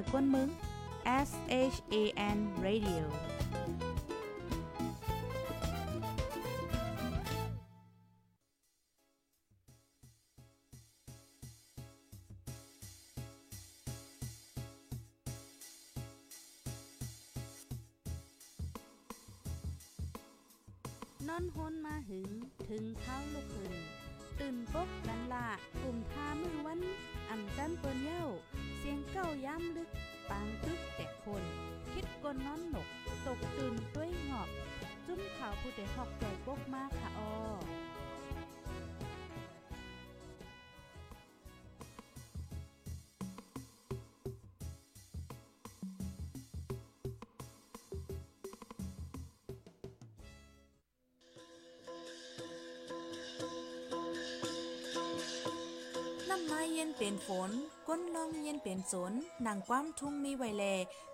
ยกวนมึง S H A N Radio ย็นเป็นฝน ก้นลองเย็นเป็นสนนางความทุ่งมีไวแล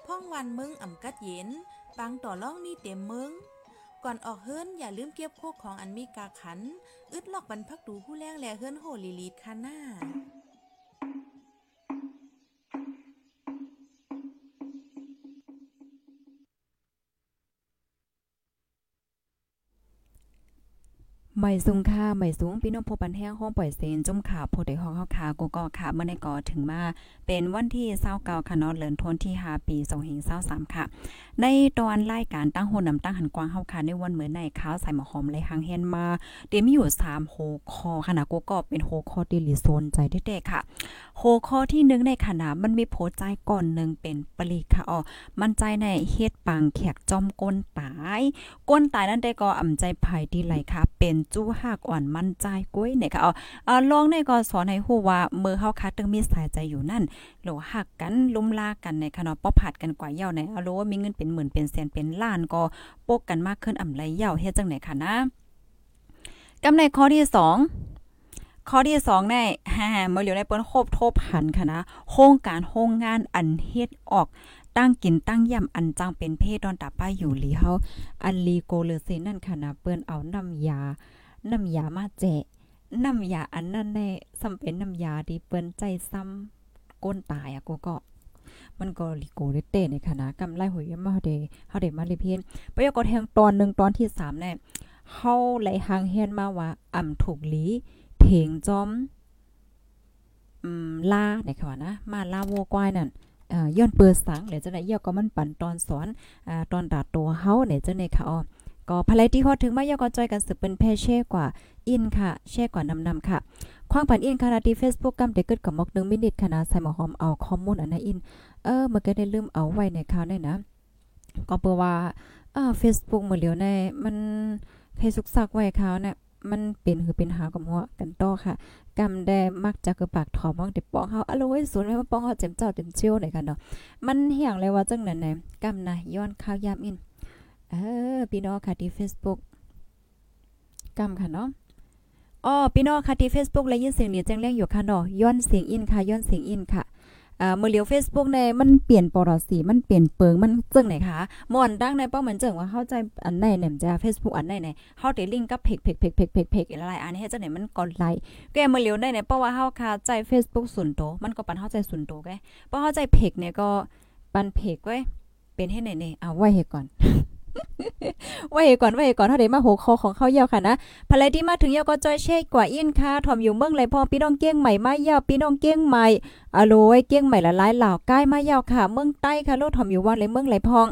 พ่องวันมึงอ่ำกัดเย็นปังต่อล่องมีเต็มมึง ก่อนออกเฮิรนอย่าลืมเก็บโคกของอันมีกาขัน อึดลอกบรรพักดูผู้แรงแลเฮิรนโหลีลีดคาหน้า ใหม่สูงค่าใหม่สูงพี่น้องพบปันแห้งห้องปล่อยเซนจมขาโพดได้ห้องเฮาขากูก็ขาเมื่อในก่อถึงมาเป็นวันที่29ค่ะเนาะเดือนธันวาคมที่5ปี2523ค่ะ ในตอนรายการตั้งโหนำตั้งหันกว้างเฮาค่ะในวันเหมือนในข้าวใส่หมอหอมเลยหางเฮนมาเดี๋ยวมีอยู่3โหคอขนาดกูก็เป็นโหคอที่ลิโซนใจเด็กๆค่ะโหคอที่หนึ่งในขณะมันมีโพใจก่อนหนึ่งเป็นปลีค่ะอ๋อมันใจในเฮ็ดปังแขกจอมก้นตา ยก้นตายนั่นได้ก็อ่ำใจภายดีไหลค่ะ เป็นจู้หักอ่อนมั่นใจกุ้ยเนี่ยค่ะอ๋ออ่าลองในก็สอนให้ฮู้ว่ามือเฮาคัดตึงมีสายใจอยู่นั่นโหลหักกันลุ่มลากันในค่ะเนาะป้อผัดกันกว่าเย่าในเอารู้ว่ามีเงินเป็นหมื่นเป็นแสนเป็นล้านก็ปกกันมากขึ้นอ่ำไรเย่าเฮ็ดจังไหนค่ะนะกำในข้อที่สองข้อที่สองในฮ่าเมื่อเหลียวในเปิ้นโคบโทบหันค่ะนะโครงการโรงงานอันเฮ็ดออก ตั้งกินตั้งย่ำอันจังเป็นเพศดอนตาป้ายอยู่หลีเฮาอันลีโกเลเซนั่นค่ะนะเปิ้นเอาน้ำยา น้ำยามาแจกน้ำยาอันนั้นในซ้ำเป็นน้ำยาที่เปิ้นใจซ้ำก้นตายอะกูก็มันก็ลิโกได้เต้ในคณะกำไรหอยมาเฮาได้เฮาได้มาเลยเพียนประโยคก็แทงตอนหนึ่งตอนที่3เนี่ยเฮาไหลหางเฮียนมาว่าอ่ำถูกหลีเถงจอมอืมลาในค่ะว่านะ มาลาวัวควายนั่น ย้อนเปิดสังแล้วจังได๋เยาก็มันปั่นตอนสอนตอนดาดตัวเฮาเนี่ยจังได๋ค่ะอ๋อก็ภายที่ฮอดถึงมาเยาก็จอยกันสืบเป็นแพ่แช่กว่าอินค่ะแช่กว่านำๆค่ะความปันอินค่ะที่ Facebook กำเด็กเกิดกับมอก1มินิทค่ะนะใส่หมอหอมเอาข้อมูลอันนั้นอิน เออเมื่อกี้ได้ลืมเอาไว้ในข่าวนี่นะ ก็เปิดว่าอ่า Facebook มื้อเหลียวในมันให้สุกซักไว้ข่าวเนี่ย มันเป็นคือเป็นหากับหัวกันต่อค่ะกำได้มักจะกระปากถอมมองได้ปองเฮาอะโลยสวนให้มาปองเฮาเจ็มเจ้าเต็มเชียวไหนกันเนาะมันเหียงเลยว่าจังนั้นแหน่กำนะย้อนข่าวยามอินเออพี่น้องค่ะที่ Facebook กำค่ะเนาะอ๋อพี่น้องค่ะที่ Facebook และยินเสียงเดียแจ้งแรงอยู่ค่ะเนาะย้อนเสียงอินค่ะย้อนเสียงอินค่ะ เมื่อเลียว Facebook ในมันเปลี่ยนปรสีมันเปลี่ยนเปิงมันจึงไหนคะม่วนดังในเป้าเหมือนจึงว่าเข้าใจอันไหนเนี่ยจะ Facebook อันไหนเนี่ยเฮาได้ลิงก์กับเพจเพจเพจเพจเพจเพจอะไรอันนี้ให้จังไหนมันก่อนไลค์แกเมื่อเลียวได้เนี่ยเพราะว่าเฮาคาใจ Facebook ส่วนตัวมันก็ปันเฮาใจส่วนตัวแกเพราะเฮาใจเพจเนี่ยก็ปันเพจไว้เป็นให้ไหนเนี่ยเอาไว้ให้ก่อน ไว้ให้ก่อนไว้ให้ก่อนเฮาไดมาหัวคอของเขายาวค่ะนะภรรยที่มาถึงยาวก็จอยเช่กว่าอินค่ะถ่อมอยู่เมืองไรพ่อพี่น้องเก้งใหม่มายาวพี่น้องเก้งใหม่อโลยเก้งใหม่ละหลายเหล่าใกล้มายาวค่ะ เมืองใต้ค่ะโลดถ่อมอยู่ว่าไรเมืองไรพอง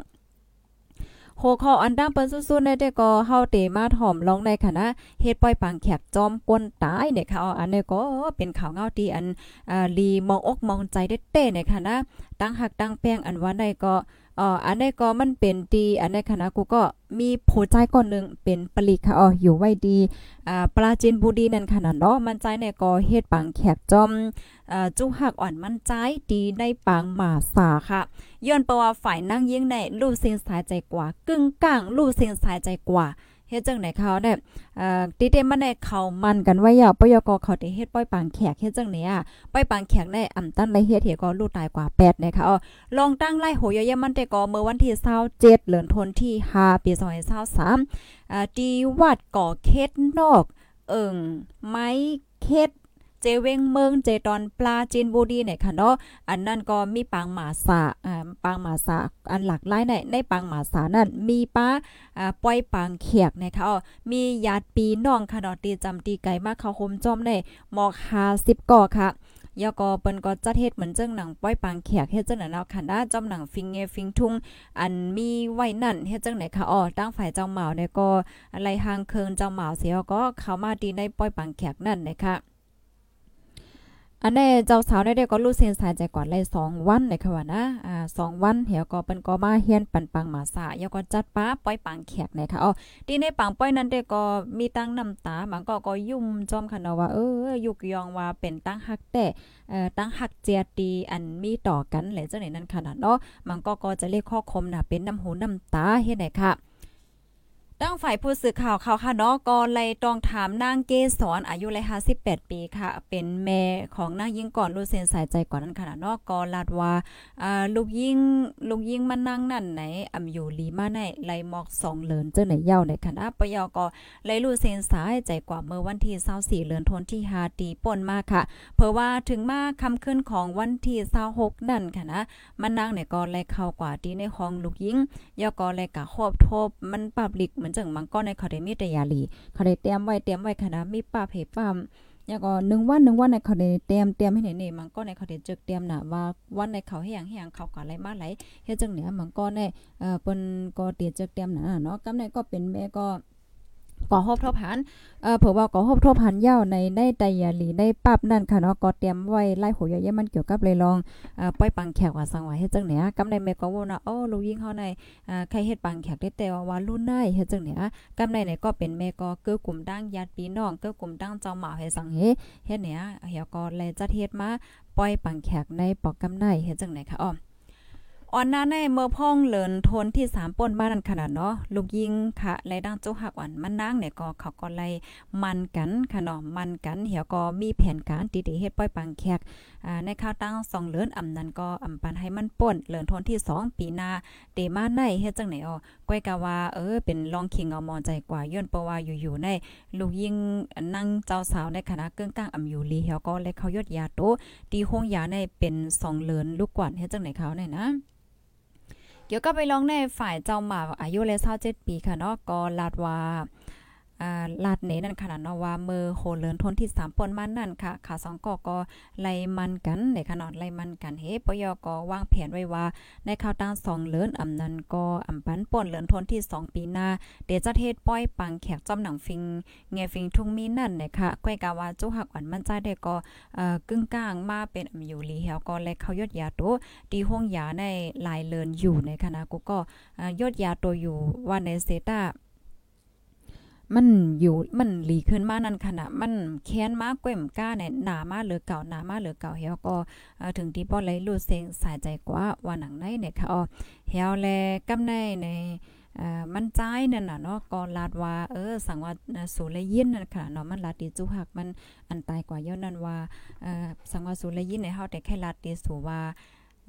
โหคออันดังเปิ้นสู้ๆในแต่ก็เฮาเตมาถ่อมลองในคณะเฮ็ดปล่อยปังแขกจอมกวนตายเนี่ยค่ะอันนี้ก็เป็นข่าวเงาที่อันอ่าลีมองอกมองใจได้เต้เนี่ยค่ะนะตั้งหักตั้งแป้งอันว่าได้ก็ อ๋ออันนี้ก็มันเป็นดีอันนี้คณะกูก็มีผู้ใจก่อนหนึ่งเป็นปลีค่ะอ๋ออยู่ไว้ดีอ่าปลาจีนบุรีนั่นขนาดเนาะมันใจเนี่ยก็เฮ็ดปังแขกจอมอ่าจุหักอ่อนมันใจดีในปังหมาสาค่ะย้อนประว่าฝ่ายนั่งยิ่งในรูปเสียงสายใจกว่า กึ่งกลางรูปเสียงสายใจกว่า เฮ็ดจังไหนเขาเนี่ยเอ่อติเตมันในเขามันกันไว้ยาวปยกเขาได้เฮ็ดป้อยปางแขกเฮ็ดจังเนี่ยป้อยปางแขกในอ่ำตั้นไรเฮ็ดเฮก็ลูกตายกว่า8นะคะอ๋อลองตั้งไล่โหยยมันแต่ก็เมื่อวันที่27เดือนธันวาคม5ปี2023อ่าที่วัดก่อเขตนอก เอิ่งไม้เค็ด เจเวงเมืองเจตอนปลาจีนบุรีเนี่ยค่ะเนาะอันนั้นก็มีปางหมาสาอ่าปางหมาสาอันหลากหลายในในปางหมาสานั่นมีป้าอ่าปล่อยปางเขียกนะคะอ๋อมีญาติปีน้องค่ะเนาะตีจำตีไก่มาเข้าโฮมจอมในหมอก50ก่อค่ะยาก็เปิ้นก็จัดเฮ็ดเหมือนเจ้งหนังป้อยปางแขกเฮ็ดจังไหนเนาะค่ะนะจอมหนังฟิงเงฟิงทุ่งอันมีไว้นั่นเฮ็ดจังไหนค่ะอ๋อตั้งฝ่ายเจ้าเหมาเนี่ยก็อะไรหางเคิงเจ้าเหมาเสียก็เข้ามาดีในป้อยปังแขกนั่นนะคะ อันนี้เจ้าสาวได้ก็รู้เส้นสายใจก่อนเลยสองวันเลยค่ะว่านะอ่าสองวันเหี่ยวก็เป็นก็มาเฮียนปันปังหมาสาแล้วก็จัดป้าป้อยปังแขกนะคะอ๋อที่ในปังป้อยนั้นได้ก็มีตั้งน้ำตามันก็ก็ยุ่มจอมค่ะเนาะว่าเออยุกยองว่าเป็นตั้งฮักแต่เอ่อตั้งฮักเจียตีอันมีต่อกันแหละจังไหนนั้นขนาดเนาะมันก็ก็จะเรียกข้อคมน่ะเป็นน้ำหูน้ำตาเฮ็ดไหนค่ะ ตั้งฝ่ายผู้สื่อข่าวเขาค่ะเนาะก็เลยต้องถามนางเกษรอายุเลย58 ปีค่ะ เป็นแม่ของนางยิ่งก่อนรู้เซนสายใจก่อนนั้นค่ะเนาะก็ลาดว่าอ่าลูกยิ่งลูกยิ่งมานั่งนั่นไหนอำอยู่ลีมาในไลหมอกสองเลินเจ้าไหนเย้าในคณะปยอก็เลยรู้เซนสายใจกว่าเมื่อวันที่24เดือนธันวาคมที่5ตีป่นมาค่ะ เพราะว่าถึงมาคำขึ้นของวันที่26นั่นค่ะนะมันนางเนี่ยก็เลยเข้ากว่าตีในห้องลูกยิ่งยอก็เลยกะครอบทบมันปับลิกเหมือนจึงมังก็ในเขาได้มีแต่ยาลีเขาได้เตรียมไว้เตรียมไว้ค่ะนะมีป้าเพป้ามแล้วก็หนึ่งวันหนึ่งวันในเขาได้เตรียมเตรียมให้ไหนนี่มันก็ในเขาได้จึกเตรียมน่ะว่าวันในเขาให้หยังให้หยังเขาก็อะไรมาไหลเฮ็ดจังเนี่ยมันก็ในเอ่อเปิ้นก็เตรียมจึกเตรียมน่ะเนาะกำในก็เป็นแม่ก็ ก่อฮบทบหันเอ่อเผื่อว่าก่อฮบทบหันยาวในในไดยาลีในปับนั่นค่ะเนาะก็เตรียมไว้ไล่หัวใหญ่ๆมันเกี่ยวกับเลยลองเอ่อป้อยปังแขกว่าสังว่าเฮ็ดจังเนี่ยกำในแม่ก็ว่านะโอ้ลูกยิงเฮาในอ่าใครเฮ็ดปังแขกได้แต่ว่ารุ่นได้เฮ็ดจังเนี่ยกำในเนี่ยก็เป็นแม่ก็เกื้อกลุ่มดังญาติพี่น้องเกื้อกลุ่มดังเจ้าหมาให้สังเฮเฮ็ดเนี่ยเฮียก็เลยจัดเฮ็ดมาปล่อยปังแขกในปอกกำในเฮ็ดจังไหนคะอ้อ อ่อนหน้าในเมื่อพ่องเลินทนที่3ป่นบ้านนั้นขนาดเนาะลูกยิงค่ะไล่ดังจุหักอ่อนมันนางเนี่ยก็เขาก็ไล่มันกันค่ะเนาะมันกันเหี่ยวก็มีแผนการติๆเฮ็ดปล่อยปังแขกอ่าในข้าวตั้ง2เลินอำนั้นก็อำปันให้มันป่นเลินทนที่2ปีหน้าเตมาในเฮ็ดจังไหนอ๋อก้อยกะว่าเออเป็นลองคิงเอามอใจกว่าย้อนเพราะว่าอยู่ๆในลูกยิงนั่งเจ้าสาวในคณะเกิ้งก้างอำอยู่ลีเหี่ยวก็เลยเขายอดยาโตตีโฮงยาในเป็น2เลินลูกกวานเฮ็ดจังไหนเขาเนี่ยนะ เกี่ยวกับไปลองในฝ่ายเจ้าหมาอายุเลย27ปีค่ะเนาะก็ลาดว่า ลาดเนนั่นขนาดเนาะว่ามือโหเลินทนที่3ปนมันนั่นค่ะขาสองกอก็ไล่มันกันในขนาดไล่มันกันเฮปยก็วางแผนไว้ว่าในข่าวตั้ง2เลินอำนั้นก็อำปันปนเลินทนที่2ปีหน้าเดจะเทศป้อยปังแขกจอมหนังฟิงเงฟิงทุ่งมีนั่นนะคะก้อยกาว่าจุหักอ่อนมันใจได้ก็เอ่อกึ่งกลางมาเป็นอำอยู่ลีเฮาก็เลยเขายอดยาโตตีห้องยาในลายเลินอยู่ในคณะกูก็ยอดยาตัวอยู่ว่าในเซตา มันอยู่มันหลีขึ้นมานั่นขณะมันแค้นมากแก้มก้าเนี่ยหนามาเหรือเก่าหนามาเหรือเก่าเฮาก็ถึงที่ป้อเลยรู้เสียงสายใจกว่าว่าหนังในเนี่ยค่ะอ๋อเฮาแลกำในในมันใจนั่นน่ะเนาะก็ลาดว่าเออสังว่าสูเลยยินนั่นค่ะเนาะมันลาดดีจุหักมันอันตายกว่าย้อนนั่นว่าเออสังว่าสูเลยยินในเฮาแต่แค่ลาดดีสูว่า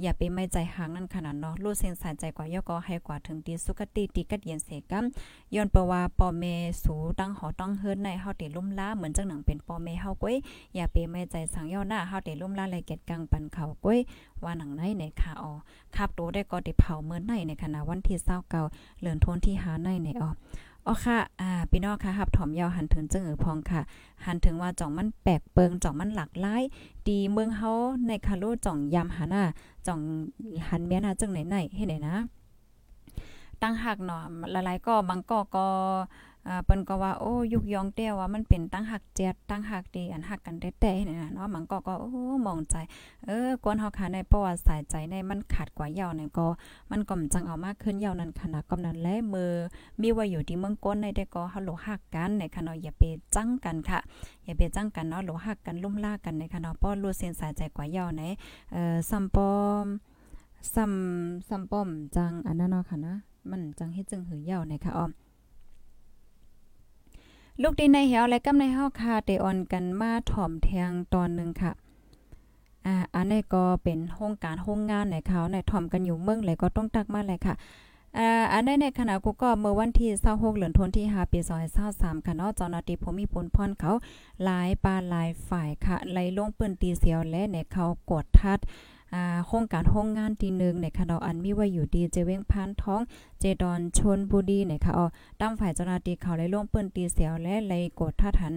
อย่าไปไม่ใจหางนั่นขนาดเนาะรู้เส้นสายใจกว่ายอก็ให้กว่าถึงตีสุกติตีกัดเย็นเสกัมย้อนเปว่าปอเมสูตั้งหอต้องเฮิรนในเฮาติลุ่มล้าเหมือนจังหนังเป็นปอเมเฮาก้อยอย่าไปไม่ใจสังย่อหน้าเฮาติลุ่มล้าเลยเก็ดกังปันเขาก้อยว่าหนังในในค่ะอ๋อคับโตได้ก็ได้เผาเมื่อในในขณะวันที่29เดือนธันวาคมที่5ในในออ อ๋อค่ะ อ่า พี่น้องค่ะหับถอมยาวหันถึงจึงเออพองค่ะ หันถึงว่าจ่องมันแปลกเปิงจ่องมันหลากหลายดีเมืองเฮาในคาโลจ่องยามหาหน้าจ่องหันเมียนาจังไหนไหนให้ไหนนะตั้งหักเนาะหลายๆก็บางก็ก็ อ่าเปิ้นก็ว่าโอ้ยุกยองเต้ว่ามันเป็นตั้งหักเจ็ดตั้งหักดีอันหักกันแต่แต่นี่นะเนาะมันก็ก็โอ้มองใจ เออกวนเฮาค่ะในประวัติสายใจในมันขาดกว่าเยาวนั่นก็มันก็จังเอามากขึ้นเยาวนั้นขนาดกำนั้นและมือมีไว้อยู่ที่เมืองก้นในได้ก็เฮาโลหักกันในค่ะเนาะอย่าไปจังกันค่ะ อย่าไปจังกันเนาะโลหักกันลุ่มล่ากันในค่ะเนาะป้อรู้เส้นสายใจกว่าเยาวในเอ่อซัมปอมซัมซัมป้อมจังอันนั้นเนาะค่ะนะมันจังเฮ็ดจังหือยาวในค่ะอ้อม ลูกดีในเหี่ยวและกำในเฮาคาเตออนกันมาถ่อมแทงตอนหนึ่งค่ะอ่าอันนี้ก็เป็นโครงการโรงงานในเขาในถ่อมกันอยู่เมืองเลยก็ต้องตักมาเลยค่ะอ่าอันได้ในขณะกูก็เมื่อวันที่26เดือนธันวาคม5ปี2023ค่ะเนาะเจ้าหน้าที่ผมมีผลพรเขาหลายปาหลายฝ่ายค่ะไหลลงปืนตีเสียวและในเขากดทัด โครงการโรงงานที่งในคะเนาะอันมีไว้อยู่ดีเจเว้งพานท้องเจดอนชนบุรีในะคะอ๋อตั้มฝ่ายเจ้าหน้าที่เขาไล่ลงปืนตีเสียวและไล่กดท่าทัน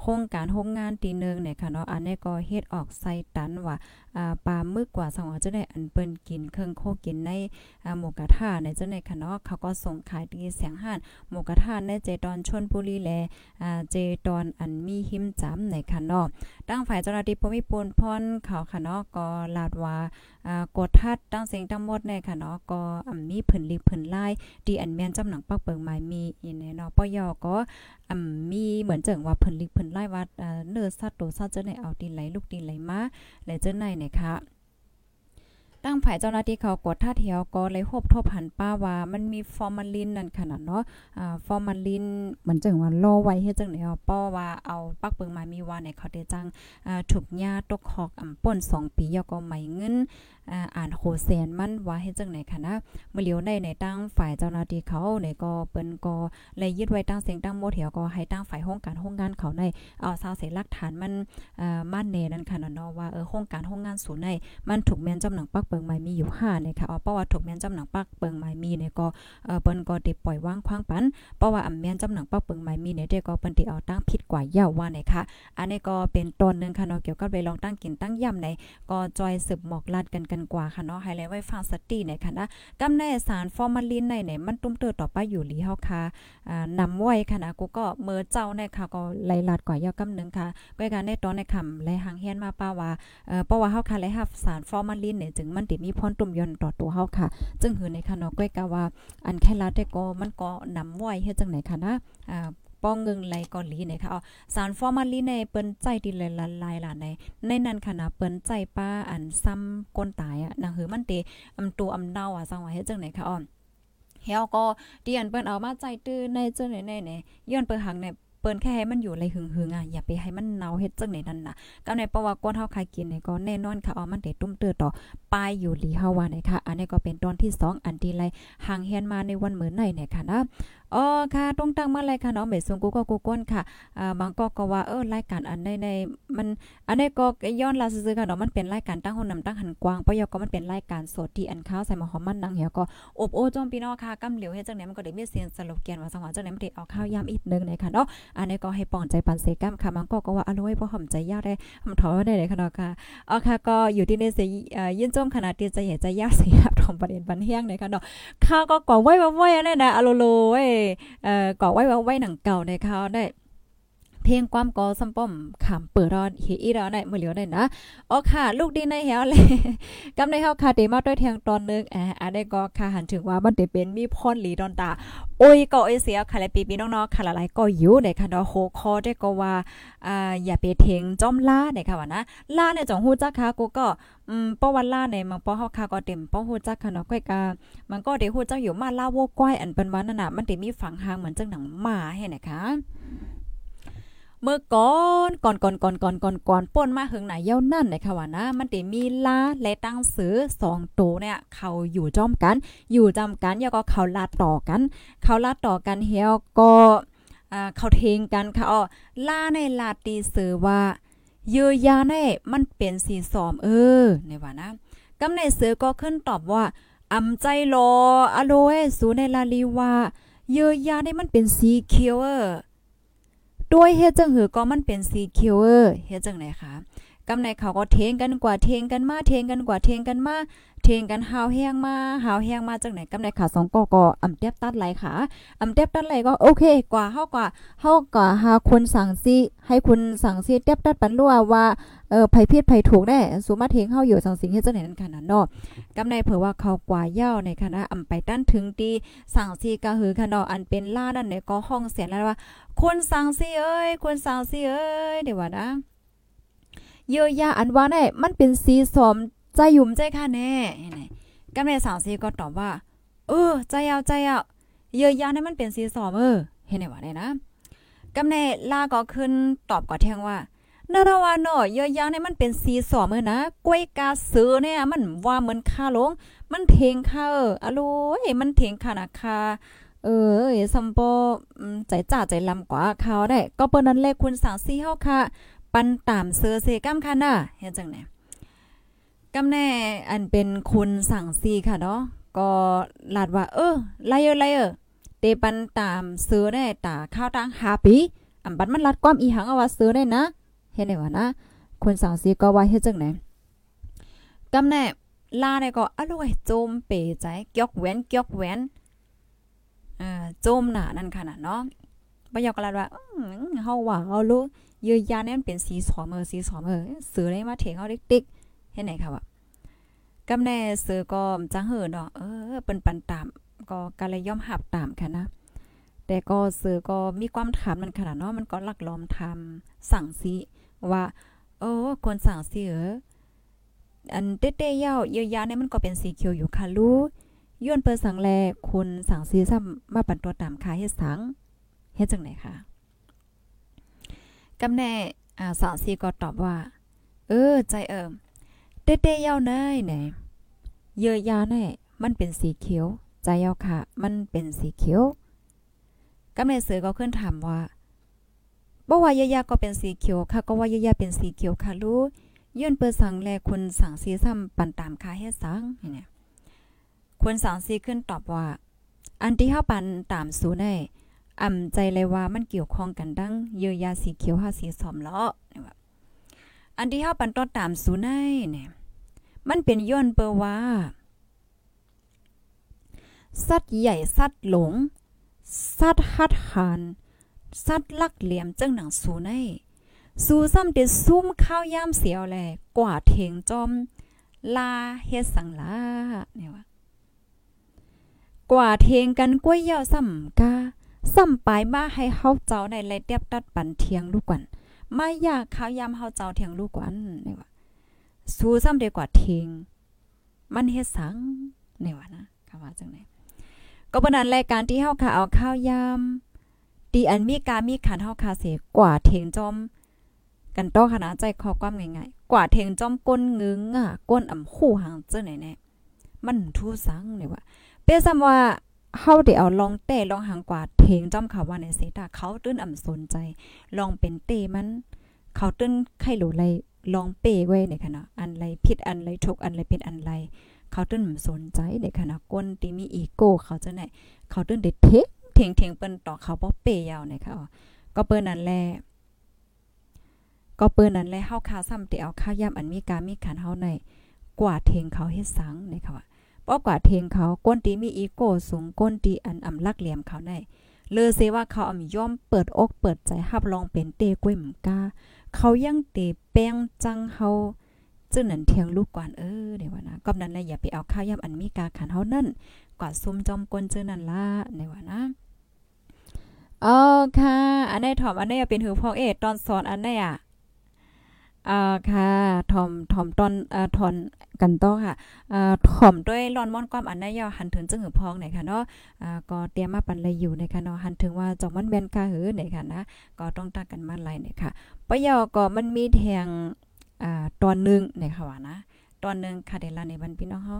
โครงการโรงงานตีหนึ่งเนี่ยค่ะเนาะอันนี้ก็เฮ็ดออกไซตันว่า ปลามึกกว่าสองจะได้อันเปิ้นกินเครื่องโคกินในหมูกระทะในเจ้าในค่ะเนาะเขาก็ส่งขายที่เสียงห้านหมูกระทะในเจดอนชนบุรีแลเจดอนอันมีหิมจ้ำในค่ะเนาะตั้งฝ่ายเจ้าหน้าที่ภูมิพลพรเขาค่ะเนาะก็ลาดว่ากดทัดตั้งเสียงทั้งหมดในค่ะเนาะก็อ่ามีผืนลิผืนลายที่อันแม่นจำหนังปักเปิงหมายมีอีในเนาะปยก็อ่ามีเหมือนเจิงว่าผืนลิผืนลายว่าเนื้อสัตว์โตสัตว์จะได้เอาดินไหลลูกดินไหลมาและเจ้าในนะคะตั้งฝ่ายเจ้าหน้าที่เขากดท่าเทียวก็เลยหบทบหันป้าว่ามันมีฟอร์มาลินนั่นขนาดเนาะอ่าฟอร์มาลินเหมือนจังว่าโลไว้เฮ็ดจังไหนเอาป้อว่าเอาปักเปิงมามีว่าในเขาได้จังอ่าถูกยาตกหอกอ่ำป่น2ปียก็ไม่เงินอ่านโคแสนมันว่าเฮ็ดจังไหนคะนะเมื่อเหลียวในในตั้งฝ่ายเจ้าหน้าที่เขาในก็เปิ้นก็เลยยึดไว้ตั้งเสียงตั้งโมเถียวก็ให้ตั้งฝ่ายโครงการโครงงานเขาในเอาซาวเสหลักฐานมันอ่ามั่นแน่นั่นค่ะเนาะว่าเออโครงการโครงงานศูนย์ในมันถูกแม่นจำหนังปักเปิงไม้มีอยู่5เนี่ยค่ะเอาเพราะว่าถูกแม่นจำหนังปักเปิงไม้มีเนี่ยก็เออเปิ้นก็ได้ปล่อยว่างคว้างปันเพราะว่าอำแม่นจำหนังปักเปิงไม้มีเนี่ยได้ก็เปิ้นได้เอาตั้งผิด ว่าเย้าว่าเนี่ยค่ะอันนี้ก็เป็นตอนนึงค่ะเนาะเกี่ยวกับไปลองตั้งกินตั้งย่ำในก็จอยสืบหมอกลาดกันกันกว่าค่ะเนาะให้เลยไว้ฟังสติในค่ะนะกำในสารฟอร์มาลินในเนี่ยมันตุ้มเตอต่อไปอยู่หลีเฮาค่ะอ่านำไว้ค่ะนะกูก็เมื่อเจ้าในค่ะก็ไล่ลาดกว่าเย้ากำนึงค่ะก้อยการในตอนในคำไล่หางเฮียนมาป้าว่าเอ่อเพราะว่าเฮาค่ะไล่รับสารฟอร์มาลินเนี่ยจึงมันติมีพรตุ่มยนต่อตัวเฮาค่ะ จึงหือในค่ะเนาะก้อยกะว่าอันแค่ลาได้ก็มันก็นำไว้เฮ็ดจังไหนค่ะนะอ่า ป้องเงิงไหลก่อนลีนี่ยค่ะอ๋อสารฟอร์มาลีในเปิ้นใจดีละละลายล่ะในในนั้นค่ะนะเปิ้นใจป้าอันซ้ำก้นตายอะนางหือมันเตอำตัวอำเนาอะสังว่าเฮ็ดจังไหนค่ะอ๋อเฮาก็เดียนเปิ้นเอามาใจตื้อในเจ้าไหนๆๆย้อนเปิ้นหังในเปิ้นแค่ให้มันอยู่ไรหึงๆอะอย่าไปให้มันเนาเฮ็ดจังไหนนั่นน่ะก็ในเพระว่าก้นเฮาคายกินเนี่ยก็แน่นอนค่ะอ๋อมันเตตุ้มเตื้อต่อปลายอยู่หลีเฮาว่านะคะอันนี้ก็เป็นตอนที่ 2 อันที่ไรห่างเฮียนมาในวันเหมือนไหนเนี่ยค่ะนะ อ๋อค่ะตรงตั้งมาเลยค่ะเนาะเมซุงกูก็กูก้นค่ะอ่าบางก็ก็ว่าเออรายการอันใดในมันอันนี้ก็ย้อนลาซื่อๆค่ะเนาะมันเป็นรายการตั้งหุ่นนำตั้งหันกว้างปยก็มันเป็นรายการสดที่อันข้าวใส่มาหอมมันนังเหี่ยวก็อบโอจอมพี่น้องค่ะกำเหลียวเฮ็ดจังได๋มันก็ได้มีเสียงสโลแกนว่าสังหวะจังได๋มันได้เอาข้าวยามอีกนึงนะคะเนาะอันนี้ก็ให้ปอนใจปันเซกัมค่ะมันก็ก็ว่าอร่อยบ่หอมใจยากได้หอมถอได้เลยค่ะเนาะค่ะอ๋อค่ะก็อยู่ที่ในเสเอ่อยินจมขนาดที่จะใหญ่จยากเสียของประเด็นบันเฮียงนะคะเนาะข้าก็ก่อไว้ไว้ได้นะอโลโลเว้เอ่อก่อไว้ไว้หนังเก่าในเขาได้ เพลงความกอซัมป้อมขำเปิดรอดเฮอีรอนได้มือเหลียวได้นะอ๋อค่ะ ลูกดีในเหี่ยวเลยกำในเฮาค่ะเตมาด้วยแทงตอนนึงแอะอันนี้ก็ค่ะหันถึงว่ามันได้เป็นมีพรหลีดอนตา โอ้ยก็เอเสียค่ะและปีๆน้องๆค่ะหลายๆก็อยู่ในค่ะเนาะโหคอได้ก็ว่าอ่าอย่าไปเทงจอมล่าในค่ะว่านะล่าในจ่องฮู้จักค่ะกูก็อืมป้อวันล่าในมันป้อเฮาค่ะก็เต็มป้อฮู้จักค่ะเนาะก้อยกามันก็ได้ฮู้จักอยู่มาล่าโวก้อยอันเป็นว่านั่นน่ะมันได้มีฝังหางเหมือนจังหนังหมาให้นะคะ เมื่อก่อนก่อนก่อนก่อนก่อนก่อนก่อนป่นมาหึงไหนเย้านั่นนะคะว่านะ มันได้มีลาและตั้งสือสองตัวเนี่ยเขาอยู่จอมกัน อยู่จำกันแล้วก็เขาลาดต่อกัน เขาลาดต่อกันเฮียก็เขาเทงกันค่ะอ๋อลาในลาตีสือว่าเยือยาในมันเป็นสีสอมเออในว่านะกำในเสือก็ขึ้นตอบว่าอำใจรออโลเอสูในลาลีว่าเยือยาในมันเป็นสีเขียวเออ ด้วยเฮ็ดจังหือก็มันเป็นซีเขียวเออร์เฮ็ดจังไหนคะกำในเขาก็เทงกันกว่าเทงกันมาเทงกันกว่าเทงกันมา เทงกันหาวแห้งมาหาวแห้งมาจังไหนกำในขาสองก็ก็อำเตียบตัดไหลขาอำเตียบตัดไหลก็โอเค กว่าเฮากว่าเฮากว่าหาคนสั่งซิให้คุณสั่งซิเตียบตัดปันรั่วว่าเออไผผิดไผถูกแน่สุมาเทงเฮาอยู่สั่งสิงเฮ็ดจังไหนนั่นขนาดเนาะกำในเผอว่าเขากว่าเย้าในคณะอำไปตั้นถึงตีสั่งซีกะหือค่ะเนาะอันเป็นล่านั่นเนี่ยก็ห้องเสียงแล้วว่าคุณสั่งซีเอ้ยคุณสั่งซีเอ้ยเดี๋ยวว่านะเยอะยาอันว่าแน่มันเป็นสีสม ใจหยุ่มใจค่ะแน่ไหนกำในสั่งซีก็ตอบว่า เออ ใจเอาใจเอาเยอะยาเนี่ยมันเป็นสีสอมเออ เห็นไหมว่าเนี่ยนะกำในลาก็ขึ้นตอบก็แทงว่านาราว่าเนาะเยอะยาเนี่ยมันเป็นสีสอมเออนะกล้วยกาสือเนี่ย มันว่าเหมือนคาลง มันเทงค่ะเอออะโลยมันเทงค่ะนะค่ะเออซัมโปใจจ่าใจลำกว่าเขาได้ ก็เปิ้นนั้นเลขคุณสังซีเฮาค่ะ ปันตามเสือเซกัมค่ะน่ะเฮ็ดจังไหน กำแน่อันเป็นคุณสั่งซีค่ะเนาะก็ลาดว่า เออไลเออไลเออเตปันตามเสือได้ตาข้าวตังหาปีอำบัดมันลัดความอีหังเอาว่าเสือได้นะเฮ็ดได้ว่านะคนสั่งซีก็ว่าเฮ็ดจังไหนกำแน่ลาได้ก็อร่อยโจมเปใจเกียกแหวนเกียกแหวนอ่าโจมหน้านั่นค่ะน่ะเนาะบ่อยากกลาดว่าเฮาว่าเฮารู้เยอยาเนี่มันเป็นสีสอมเออสีสอมเออเสือได้มาเถงเฮาติ๊กๆ เฮ็ดไหนค่ะว่ากำแน่เสือก็จังเหินเนาะเออเปิ้นปันตามก็กะเลยยอมหับตามค่ะนะแต่ก็เสือก็มีความถามมันขนาดเนาะมันก็ลักล้อมทำสั่งสิว่าโอ้คนสั่งสิเอออันเต้ๆเย้าเยียวยาเนี่ยมันก็เป็นสีเขียวอยู่ค่ะรู้ย้อนเปิดสังแลคนสั่งซีซ้ำมาปันตัวตามคาเฮ็ดสังเฮ็ดจังไหนคะกำแน่อ่าสาวซีก็ตอบว่า เออใจเอิม เต้ๆเย้าเนยไหนเยียวยาแน่มันเป็นสีเขียว ใจเย้าค่ะ มันเป็นสีเขียวกำแน่เสือก็ขึ้นถามว่าบ่ว่าเยียยาก็เป็นสีเขียวค่ะ ก็ว่าเยียยาเป็นสีเขียวค่ะรู้ยื่นเปิดสั่งแลคนสั่งซีซ้ำปันตามคาเฮ็ดสังเนี่ยคนสั่งซีขึ้นตอบว่า อันที่เฮาปันตามสูได้อ่ำใจเลยว่ามันเกี่ยวข้องกันดังเยียยาสีเขียวหาสีสอมเลาะนี่ว่า อันที่เฮาปันต้อตามสูได้เนี่ยมันเป็นย้อนเปอว่า สัตว์ใหญ่สัตว์หลง สัตว์ฮัดหานสัตว์ลักเหลี่ยมจังหนังสูในสู้ซ้ำเดซุ่มข้าวยามเสียวแลกว่าเทงจอม ลาเฮ็ดสังลาเนี่ยว่ากว่าเทงกันกล้วยเย่าซ้ำกาซ้ำปลายมาให้เฮาเจ้าในไลเตียบตัดปันเทียงลูกกว นมาอยากข้าวยามเฮาเจ้าเทียงลูกกวนนี่ว่าสู้ซ้ำเดกว่าเทงมันเฮ็ดสังนี่ว่านะคำว่าจังได๋ก็บ่นั้นรายการที่เฮาค่ะเอาข้าวยามตีอันมีกามีขันเฮาคาเสกว่าเทงจอมกันต้อขนาดใจคอความง่ายๆกว่าเทงจอมก้นงึงอะก้นอ่ำคู่หางเจ้าไหนแน่มันทู่สังเลยว่าเป้ซ้ำว่า เฮาได้เอาลองเต้ลองหางกว่าเทงจอมเขาว่าในเสตาเขาตื้นอ่ำสนใจ ลองเป็นเต้มัน เขาตื้นไข่หลูไรลองเป้ไว้ในขณะอันไรผิดอันไรถูกอันไรเป็นอันไร เขาตื้นสนใจในขณะก้นที่มีอีโก้เขาจะไหนเขาตื้นเด็ดเทคเทงเทงเปิ้นต่อเขาบ่เป้ยาวในค่ะก็เปิ้นนั่นแหละก็เปิ้นนั้นแลเฮาคาซ้ำเตเอาข้าวย่ำอันมีการมีขันเฮาในกว่าเทงเขาเฮ็ดสังในค่ะว่า ป้อกว่าเทงเขาก้นตีมีอีโก้สูงก้นตีอันอำลักเหลี่ยมเขาในเลยเซว่าเขาอ่ำย่อมเปิดอกเปิดใจฮับลองเป็นเตก้วยมกาเขายังเตแป้งจังเฮาจึงนั้นเทียงลูกกวนเออเดี๋ยวว่านะก็นั้นแหละอย่าไปเอาข้าวย่ำอันมีกาขันเฮานั่นกว่าซุ่มจอมก้นเจอนั่นล่ะในว่านะอ๋อค่ะ อันนี้ถอมอันนี้เป็นหือพ่อเอตอนสอนอันนี้อะ อ่าค่ะถ่อมถ่อมตอนอ่าถอนกันต่อค่ะอ่าถ่อมด้วยร้อนม่อนความอันนั้ยาวหันถึงจึงหือพองไหนค่ะเนาะอ่าก็เตรียมมาปันเลยอยู่ในค่ะเนาะหันถึงว่าจอกมันแม่นค่ะหือไหนค่ะนะก็ต้องตักกันมาไหลนี่ยค่ะปะยอก็มันมีแทงอ่าตอนนึงในค่ะว่านะตอนนึงค่ะเดลาในบันพี่น้องเฮา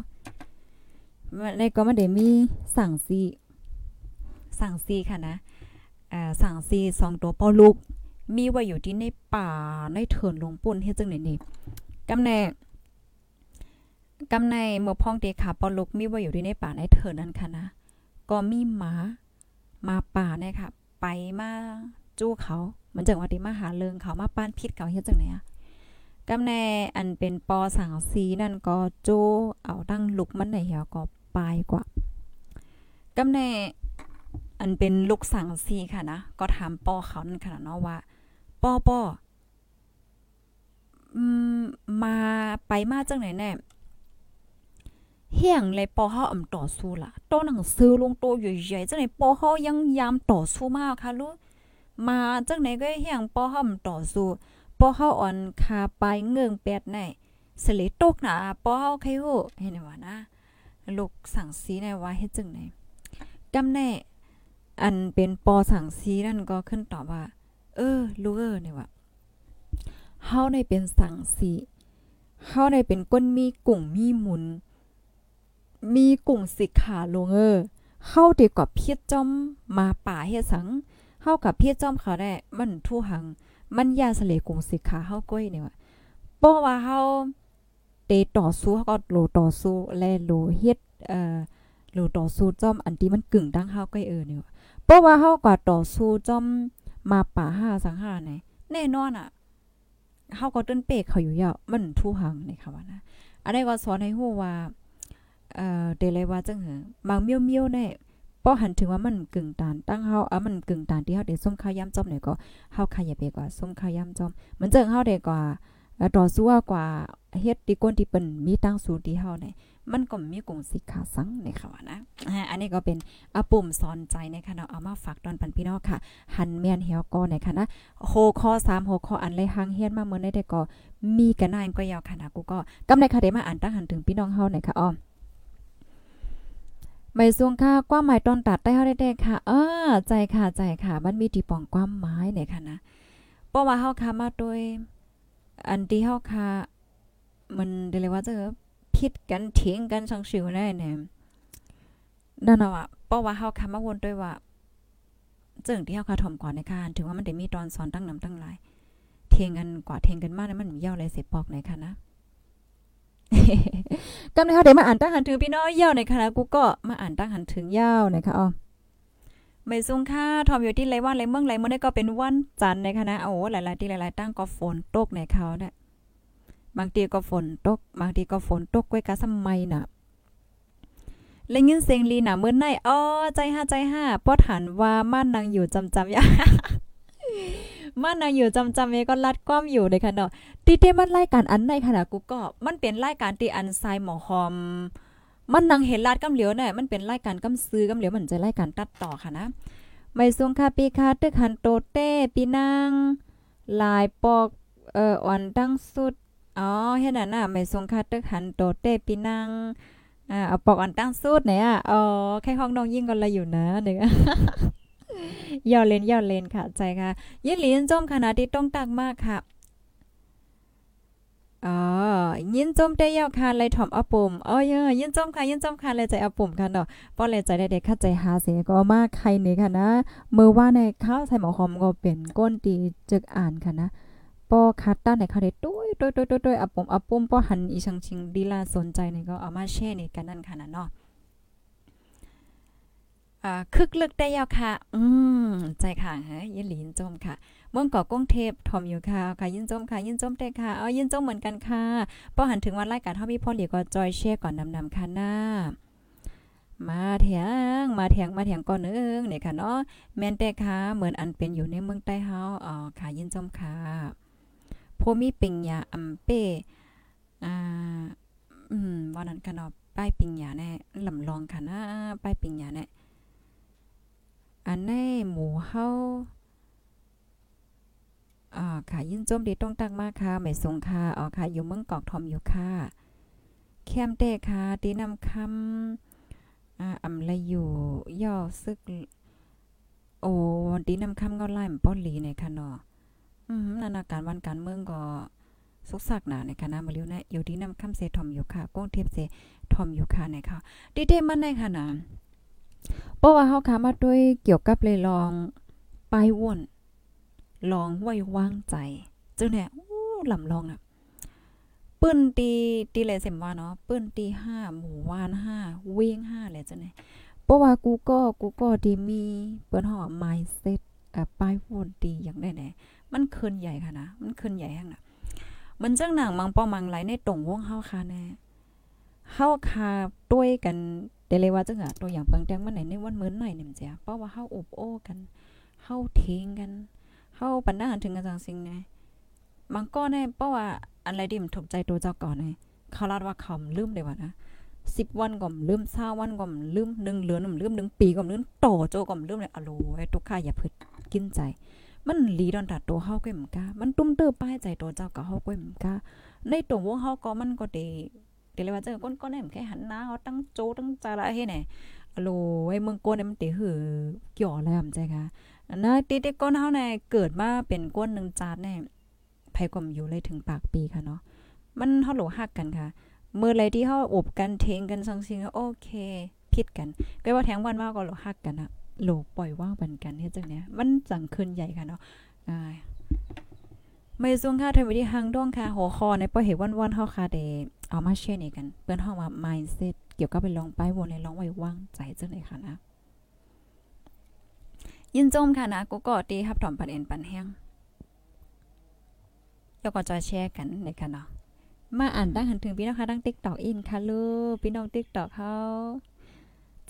ในก็มันได้มีสั่งซีสั่งซีค่ะนะอ่าสั่งซีสองตัวปอลูก มีไว้อยู่ที่ในป่าในเถินลงปุ่นเฮ็ดจังได๋นี่กำแนกำในเมื่อพ้องเตขาปอลุกมีไว้อยู่ที่ในป่าในเถินนั่นค่ะนะก็มีหมามาป่าเนี่ยค่ะไปมาจู้เขาเหมือนจังว่าที่มาหาเลิงเขามาป้านพิษเขาเฮ็ดจังได๋อะกำแนอันเป็นปอสังสีนั่นก็โจเอาตั้งลุกมันในเหี่ยวก็ปายกว่ากำแนอันเป็นลูกสังสีค่ะนะ ก็ถามปอเขานั่นค่ะเนาะว่า ป้อป้ออืมมาไปมาจังไหนแน่เฮียงเลยปอเฮาอ่ำต่อสู้ล่ะโตหนังสือลงโตใหญ่ๆจังไหนปอเฮายังยามต่อสู้มากค่ะลูกมาจังไหนก็เฮียงปอเฮาต่อสู้ปอเฮาอ่อนคาไปเงื่งแปดไหนสเลตกหนาปอเฮาใครฮู้เห็นว่านะลูกสั่งสีในว่าเฮ็ดจังไหนกำแน่อันเป็นปอสั่งสีนั่นก็ขึ้นตอบว่า เออลูกเออเนี่ยว่าเฮาได้เป็นสังสีเฮาได้เป็นก้นมีกุ่งมีหมุน มีกุ่งสิขาลงเออเฮาเดีกว่าเพียจอมมาป่าเฮ็ดสังเฮากับเพียจอมเขาได้มันทู่หัง มันยาสเลกุ่งสิขาเฮาก้อยเนี่ยว่าเพราะว่าเฮาเตต่อสู้เฮาก็โลต่อสู้และโลเฮ็ดเอ่อโลต่อสู้จอมอันที่มันกึ่งดังเฮาก้อยเออเนี่ยเพราะว่าเฮาก็ต่อสู้จอม มาป่าห้าสังหาไหนแน่นอนอะเฮาก็ต้นเปกเขาอยู่ยาวมันทู่หังในค่ะว่านะอันนี้ก็สอนให้ฮู้ว่าเอ่อเดเลยว่าจังหือบางเมียวเมียวเนี่ยป้อหันถึงว่ามันกึ่งตานตั้งเฮาอะมันกึ่งตานที่เฮาได้ส้มข้าวย่ำจอมเนี่ยก็เฮาขยับไปกว่าส้มข้าวย่ำจอมมันเจิงเฮาได้กว่า ต่อสู้กว่าเฮ็ดที่ก้นที่เปิ้นมีตั้งสูตรที่เฮาเนี่ยมันก็มีกงสิขาสังในค่ะว่านะอันนี้ก็เป็นอาปุ่มสอนใจในคณะเอามาฝากตอนปันพี่น้องค่ะ หันแม่นเหียวก็ในคณะโคข้อ3โคข้ออันเลยหางเฮียนมาเมื่อได้ก็มีกันนายก็ยาวค่ะนะกูก็กำในค่ะได้มาอ่านตั้งหันถึงพี่น้องเฮาในค่ะอ้อมไม่สูงค่ะความหมายตอนตัดได้เฮาได้ค่ะ เออใจค่ะใจค่ะ มันมีที่ปองความหมายเนี่ยค่ะนะเพราะว่าเฮาค่ะมาโดย อันที่เฮาค่ะมันเรียกว่าจะผิดกันเถียงกันสังสิวได้เนี่ยนั่นน่ะเพราะว่าเฮาค่ะมาวนด้วยว่าเจิงที่เฮาค่ะถ่อมก่อนในค่ะถึงว่ามันได้มีตอนสอนตั้งนำตั้งหลายเถียงกันกว่าเถียงกันมากนั้นมันมียาวเลยเสปอกไหนคะนะกำลังเขาเดียวมาอ่านตั้งหันถึงพี่น้อยยาในคณะกูก็มาอ่านตั้งหันถึงเยาวนะคะอ๋อ ไม่ซุงค่าทอมอยู่ที่ไรว่าไรเมืองไรเมื่อได้ก็เป็นวันจันทร์ในคณะโอ้หลายๆที่หลายๆตั้งก็ฝนตกในเขาเนี่ยบางทีก็ฝนตก บางทีก็ฝนตกก้วยกะสมัยน่ะเลยยินเสียงลีน่ะเมื่อไหนอ๋อใจห้าใจห้าป้อฐานว่าม่านนางอยู่จำจำยาม่านนางอยู่จำจำเอก็รัดก้อมอยู่ในค่ะเนาะตีเตมันรายการอันในขณะกูก็มันเป็นรายการตีอันไซหมอหอม มันนางเห็นลาดกำเหลียวเนี่ยมันเป็นรายการกำซื้อกำเหลียวมันจะรายการตัดต่อค่ะนะไม่ทรงคาปีคาตึกหันโตเต้ปีนางลายปอกเอ่ออ่อนตั้งสุดอ๋อเฮ็ดนั่นน่ะไม่ทรงคาตึกหันโตเต้ปีนางอ่าเอาปอกอ่อนตั้งสุดเนี่ยอ๋อแค่ห้องน้องยิ่งก็ละอยู่นะเด็กย่อเลนย่อเลนค่ะ ใจค่ะยินหลีนจมขนาดที่ต้องตักมากค่ะ อ๋อยินจมได้ยาวค่ะเลยถ่อมอาปุ่มอ๋อเยอยินจมค่ะยินจมค่ะเลยใจอาปุ่มค่ะเนาะป้อเลยใจได้เด็กค่ะใจหาเสียก็มากใครนี่ค่ะนะเมื่อว่าในข้าวใส่หมอหอมก็เป็นก้นตีจึกอ่านค่ะนะป้อคัดต้านในค่ะได้ตุ้ยตุ้ยตุ้ยตุ้ยอาปุ่มอาปุ่มป้อหันอีชังชิงดีลาสนใจนี่ก็เอามาแช่นี่กันนั่นค่ะนะเนาะอ่าคึกลึกได้ยาวค่ะ อืมใจค่ะฮะยินหลีนจมค่ะ เมืองเกาะก้งเทพทอมอยู่ค่ะค่ะยินจมค่ะยินจมได้ค่ะเอายินจมเหมือนกันค่ะพอหันถึงวันรายการเฮามีพ่อเหลียก็จอยแชร์ก่อนนำๆค่ะหน้ามาเถียงมาเถียงมาเถียงก่อนนึงเนี่ยค่ะเนาะแม่นแต่ค่ะเหมือนอันเป็นอยู่ในเมืองใต้เฮาอ๋อค่ะยินจมค่ะพมีปิงยาอำเป้อ่าอืมวันนั้นค่ะเนาะป้ายปิงยาแน่ลำลองค่ะนะป้ายปิงยาแน่อันในหมูเฮา อ่าค่ะยินจมดีต้องตักมากค่ะไม่สงค่ะอ๋อค่ะอยู่เมืองกอกทอมอยู่ค่ะแคมเต้ค่ะตีนำคำอ่าอำละอยู่ย่อซึก โอ้ตีนำคำก็ไล่มป้อนหลีในค่ะเนาะอืมนานาการวันการเมืองก็สุกสักหนาในคณะมาเลียวนะอยู่ที่นำคำเสทอมอยู่ค่ะก้งเทพเสทอมอยู่ค่ะในค่ะดีเดมันในค่ะนะเพราะว่าเฮาค่ะมาด้วยเกี่ยวกับเลยลองไปว่น ลองไว้วางใจเจ้าเนี่ยลำลองอะปื้นตีตีเลยเสมว่าเนาะปื้นตีห้าหมู่วานห้าเว้งห้าเลยเจ้าเนี่ยเพราะว่ากูก็กูก็ดีมีเปิ้นห่อ mindset อ่าป้ายวนตีอย่างได้แน่มันคินใหญ่ค่ะนะมันคินใหญ่แหั่นน่ะมันจังหนังมังปอมังไหลในตรงวงเฮาค่ะแน่เฮาคาด้วยกันเดเลยว่าจังอะตัวอย่างเปิงแตงมันไหนในวันมื้อไหนเนี่ยมันจ้ะเพราะว่าเฮาอบโอ้กันเฮาเทงกัน เฮาปันนาถึงกันจังสิ่งไงบางก้อนเนี่ยเพราะว่าอะไรดิมถูกใจตัวเจ้าก่อนไงเขาลาดว่าเขาลืมได้ว่านะสิบวันก่อมลืมเศร้าวันก่อมลืมหนึ่งเหลือนลืมหนึ่งปีก่อมลืมต่อโจก่อมลืมเลยอโลไอ้ทุกข้าอย่าพึ่กินใจ มันลีดอนตัดตัวเฮาก็เหมือนกามันตุ้มเตอป้ายใจตัวเจ้าก็เฮาก็เหมือนกาในตัววงเฮาก็มันก็เดเดี๋ยวเลยว่าเจอก้นก้อนเนี่ยแค่หันหน้าเขาตั้งโจตั้งใจละเฮ้เนี่ย โลไอ้เมืองก้นเนี่ยมันเตะหือเกี่ยวแล้วใจค่ะนะติดก้นเฮาเนี่ยเกิดมาเป็นก้นหนึ่งจานเนี่ยไผกลมอยู่เลยถึงปากปีค่ะเนาะมันเฮาโหลฮักกันค่ะเมื่อไรที่เฮาอบกันเทงกันซังซิงโอเคผิดกันก็ว่าแทงวันว่าก็เราฮักกันอะโหลปล่อยว่างบันกันเฮ็ดจังเนี้ยมันจังขึ้นใหญ่ค่ะเนาะอ่าไม่ซุงค่ะเทวิธีหังด้งค่ะหัวคอในปอยเห็นวันๆเฮาค่ะเดเอามาแชร์นี่กัน เปิ้นเฮาว่า mindset เกี่ยวกับไปลองไปวนในลองไว้ว่างใจจังได๋ค่ะนะยินจมค่ะนะกูก็ตีครับถอมปันเอ็นปันแห้งแล้วก็จะแชร์กันในค่ะเนาะมาอ่านตั้งหันถึงพี่น้องค่ะตั้ง TikTok อินค่ะลูกพี่น้อง TikTok เฮา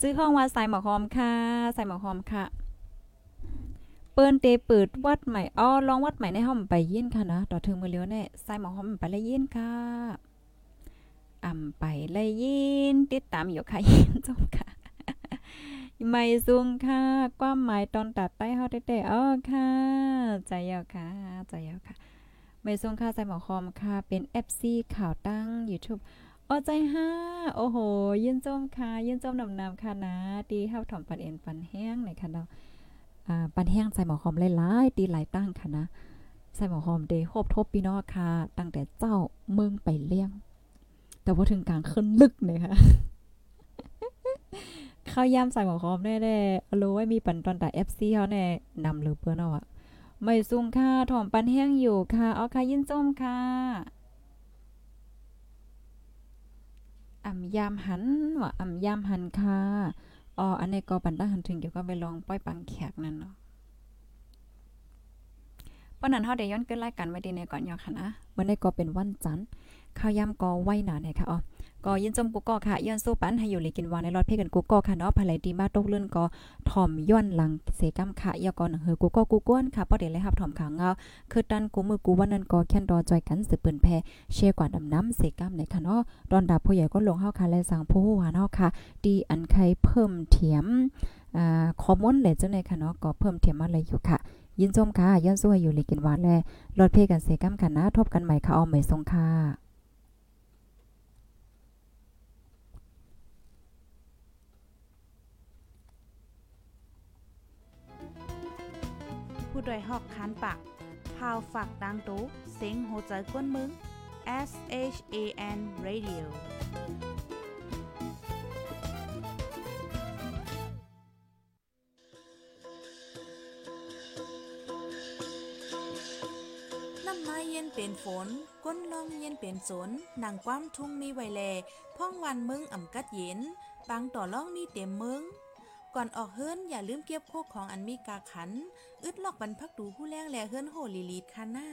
ซื้อห้องว่าใส่หมอหอมค่ะใส่หมอหอมค่ะ เปิ้นเตเปิดวัดใหม่อ้อลองวัดใหม่ในห้องไปเยินค่ะนะต่อถึงมือเลี้ยวแน่ใส่หมอหอมไปเลยยินค่ะ อ่ำไปเลยยิน ติดตามอยู่ค่ะยินจมค่ะไม่ซุงค่ะ ความหมายตอนตัดใต้เฮาเต้ๆอ้อค่ะ ใจยาวค่ะ ใจยาวค่ะไม่ซุงค่ะใส่หมอคอมค่ะ เป็น FC ข่าวตั้ง YouTube อ้อใจห้าโอ้โห ยินจมค่ะ ยินจมนำนำค่ะนะดีเฮาถ่อมปันเอ็นปันแห้งในค่ะเนาะอ่าปันแห้งใส่หมอคอมหลายๆตีหลายตั้งค่ะนะใส่หมอคอมเดย์โฮบทบพี่น้องค่ะ ตั้งแต่เจ้าเมืองไปเลี้ยง แต่พอถึงกลางขึ้นลึกเลยค่ะข้าวยำใส่หมอคอมแน่ๆรู้ว่ามีปันตอนแต่ FC เฮาแน่นำหรือเปิ้นเอาอะไม่ซุงค่ะถ่อมปันแห้งอยู่ค่ะเอาค่ะยินจมค่ะอ่ำยามหันว่าอ่ำยามหันค่ะอ๋ออันนี้ก็ปันตั้งหันถึงเกี่ยวกับไปลองป้อยปังแขกนั่นเนาะ ปานนั้นเฮาได้ย้อนเกินรายการไว้ดีในก่อนยอค่ะนะมื้อนี้ก็เป็นวันจันทร์ข้าวยำก็ไว้หนาเนี่ยค่ะอ๋อก็ยินจมกูก็ค่ะย้อนสู้ปันให้อยู่เลยกินวานในรอดเพกันกูก็ค่ะเนาะภายไหลดีมาตกเลื่อนก็ถ่อมย้อนหลังเสกำค่ะยาก่อนเฮอกูก็กูก้วนค่ะป้อเดี๋ยวเลยครับถ่อมขางเงาคือตันกูมือกูวันนั้นก็แค่นรอจอยกันสืบปืนแพเชกว่าดำน้ำเสกำในค่ะเนาะดอนดาบผู้ใหญ่ก็ลงเฮาค่ะและสั่งผู้หวานเฮาค่ะดีอันใครเพิ่มเทียมอ่าคอมมอนเลยเจ้าในค่ะเนาะก็เพิ่มเทียมมาเลยอยู่ค่ะ ยินจมค่ะย้อนสู้อยู่ลยกินวานแลรอดเพกันเสกำกันนะ ทบกันใหม่ค่ะเอาใหม่ทรงค่ะผู้ดยหอกคานปากพาวฝากดังตู้เซ็งโหใจกวนมึง S H A N Radio เป็นฝน ก้นลมเย็นเป็นสนนางความทุ่งมีไวแลพ่องวันมึงอ่ำกัดเย็นบางต่อล่องมีเต็มมึง ก่อนออกเฮิรนอย่าลืมเก็บโคกของอันมีกาขัน อึดลอกบรรพักดูผู้แรงแลเฮิรนโหลีลีดคาน่า